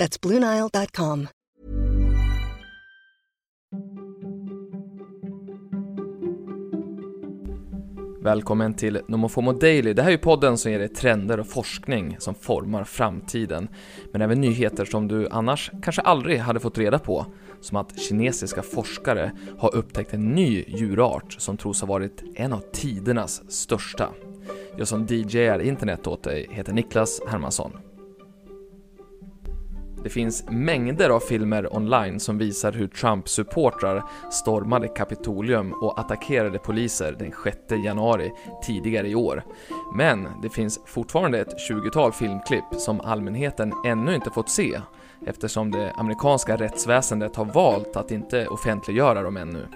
That's BlueNile.com. Välkommen till Nomofomo Daily. Det här är podden som ger dig trender och forskning som formar framtiden. Men även nyheter som du annars kanske aldrig hade fått reda på. Som att kinesiska forskare har upptäckt en ny djurart som tros ha varit en av tidernas största. Jag som DJar internet åt dig heter Niklas Hermansson. Det finns mängder av filmer online som visar hur Trump-supportrar stormade Kapitolium och attackerade poliser den 6 januari tidigare i år. Men det finns fortfarande ett 20-tal filmklipp som allmänheten ännu inte fått se eftersom det amerikanska rättsväsendet har valt att inte offentliggöra dem ännu.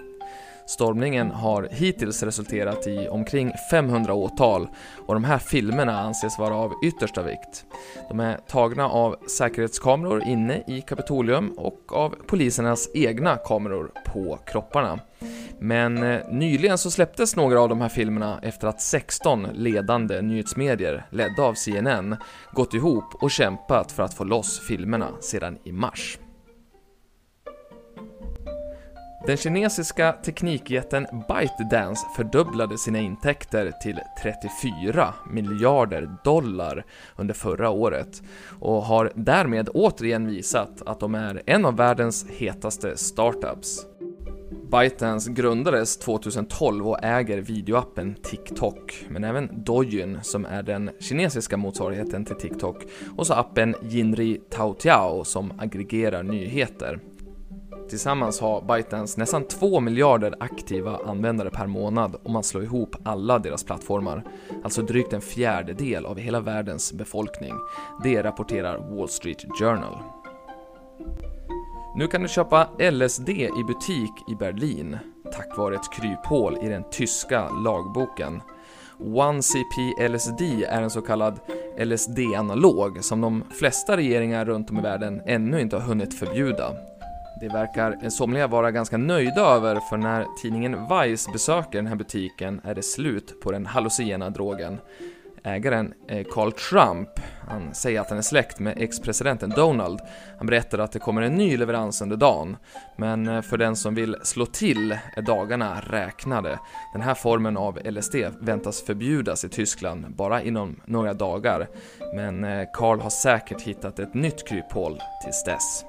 Stormningen har hittills resulterat i omkring 500 åtal och de här filmerna anses vara av yttersta vikt. De är tagna av säkerhetskameror inne i Kapitolium och av polisernas egna kameror på kropparna. Men eh, nyligen så släpptes några av de här filmerna efter att 16 ledande nyhetsmedier, ledda av CNN, gått ihop och kämpat för att få loss filmerna sedan i mars. Den kinesiska teknikjätten ByteDance fördubblade sina intäkter till 34 miljarder dollar under förra året och har därmed återigen visat att de är en av världens hetaste startups. ByteDance grundades 2012 och äger videoappen TikTok, men även Douyin som är den kinesiska motsvarigheten till TikTok och så appen Jinri Taotiao som aggregerar nyheter. Tillsammans har ByteDance nästan 2 miljarder aktiva användare per månad om man slår ihop alla deras plattformar, alltså drygt en fjärdedel av hela världens befolkning. Det rapporterar Wall Street Journal. Nu kan du köpa LSD i butik i Berlin tack vare ett kryphål i den tyska lagboken. 1CP-LSD är en så kallad LSD-analog som de flesta regeringar runt om i världen ännu inte har hunnit förbjuda. Det verkar eh, somliga vara ganska nöjda över för när tidningen Vice besöker den här butiken är det slut på den hallucinogena drogen. Ägaren, Carl Trump, han säger att han är släkt med ex-presidenten Donald. Han berättar att det kommer en ny leverans under dagen. Men eh, för den som vill slå till är dagarna räknade. Den här formen av LSD väntas förbjudas i Tyskland bara inom några dagar. Men eh, Carl har säkert hittat ett nytt kryphål tills dess.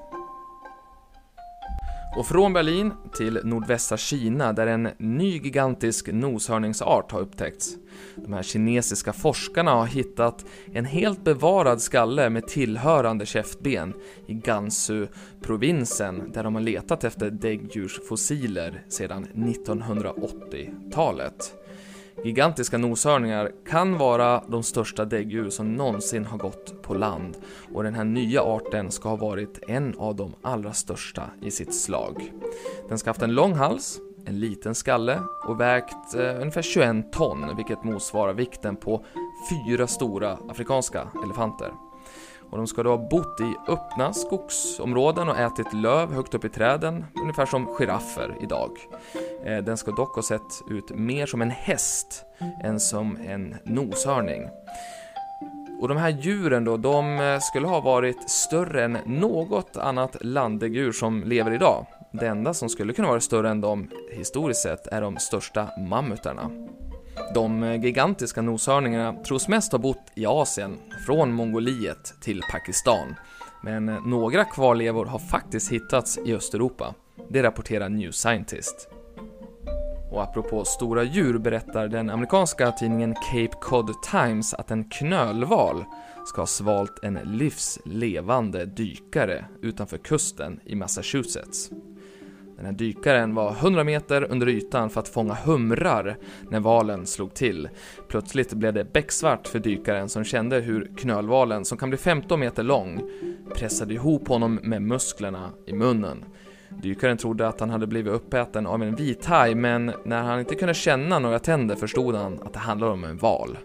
Och från Berlin till nordvästra Kina där en ny gigantisk noshörningsart har upptäckts. De här kinesiska forskarna har hittat en helt bevarad skalle med tillhörande käftben i Gansu-provinsen där de har letat efter däggdjursfossiler sedan 1980-talet. Gigantiska noshörningar kan vara de största däggdjur som någonsin har gått på land och den här nya arten ska ha varit en av de allra största i sitt slag. Den ska ha haft en lång hals, en liten skalle och vägt eh, ungefär 21 ton vilket motsvarar vikten på fyra stora afrikanska elefanter. Och de ska då ha bott i öppna skogsområden och ätit löv högt upp i träden, ungefär som giraffer idag. Eh, den ska dock ha sett ut mer som en häst än som en noshörning. Och de här djuren då, de eh, skulle ha varit större än något annat landdäggdjur som lever idag. Det enda som skulle kunna vara större än dem historiskt sett är de största mammutarna. De eh, gigantiska noshörningarna tros mest ha bott i Asien, från Mongoliet till Pakistan. Men några kvarlevor har faktiskt hittats i Östeuropa. Det rapporterar New Scientist. Och apropå stora djur berättar den amerikanska tidningen Cape Cod Times att en knölval ska ha svalt en livslevande dykare utanför kusten i Massachusetts. Den här dykaren var 100 meter under ytan för att fånga humrar när valen slog till. Plötsligt blev det becksvart för dykaren som kände hur knölvalen, som kan bli 15 meter lång, pressade ihop honom med musklerna i munnen. Dykaren trodde att han hade blivit uppäten av en vithaj men när han inte kunde känna några tänder förstod han att det handlade om en val.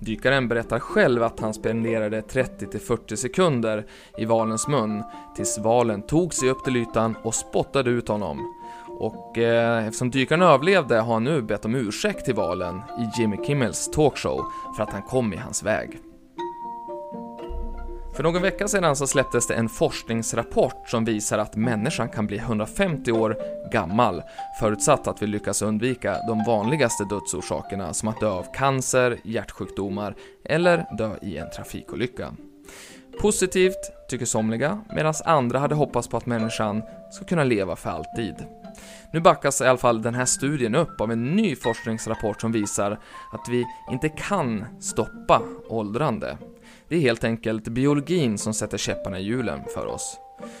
Dykaren berättar själv att han spenderade 30-40 sekunder i valens mun tills valen tog sig upp till ytan och spottade ut honom. Och eh, eftersom dykaren överlevde har han nu bett om ursäkt till valen i Jimmy Kimmels talkshow för att han kom i hans väg. För någon vecka sedan så släpptes det en forskningsrapport som visar att människan kan bli 150 år gammal, förutsatt att vi lyckas undvika de vanligaste dödsorsakerna som att dö av cancer, hjärtsjukdomar eller dö i en trafikolycka. Positivt, tycker somliga, medan andra hade hoppats på att människan ska kunna leva för alltid. Nu backas i alla fall den här studien upp av en ny forskningsrapport som visar att vi inte kan stoppa åldrande. Det är helt enkelt biologin som sätter käpparna i hjulen för oss.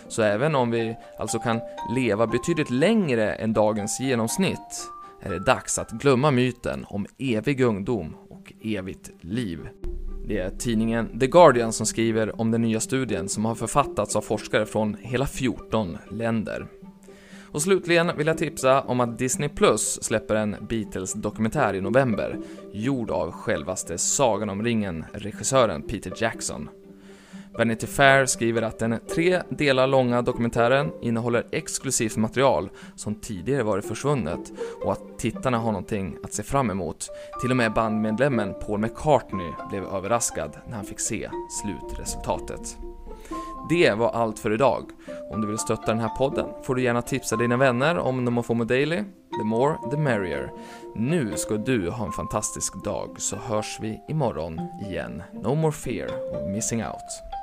Så även om vi alltså kan leva betydligt längre än dagens genomsnitt är det dags att glömma myten om evig ungdom och evigt liv. Det är tidningen The Guardian som skriver om den nya studien som har författats av forskare från hela 14 länder. Och slutligen vill jag tipsa om att Disney Plus släpper en Beatles-dokumentär i november, gjord av självaste Sagan om ringen-regissören Peter Jackson. Vanity Fair skriver att den tre delar långa dokumentären innehåller exklusivt material som tidigare varit försvunnet och att tittarna har någonting att se fram emot. Till och med bandmedlemmen Paul McCartney blev överraskad när han fick se slutresultatet. Det var allt för idag. Om du vill stötta den här podden får du gärna tipsa dina vänner om Nomofomo Daily. The more, the merrier. Nu ska du ha en fantastisk dag så hörs vi imorgon igen. No more fear of missing out.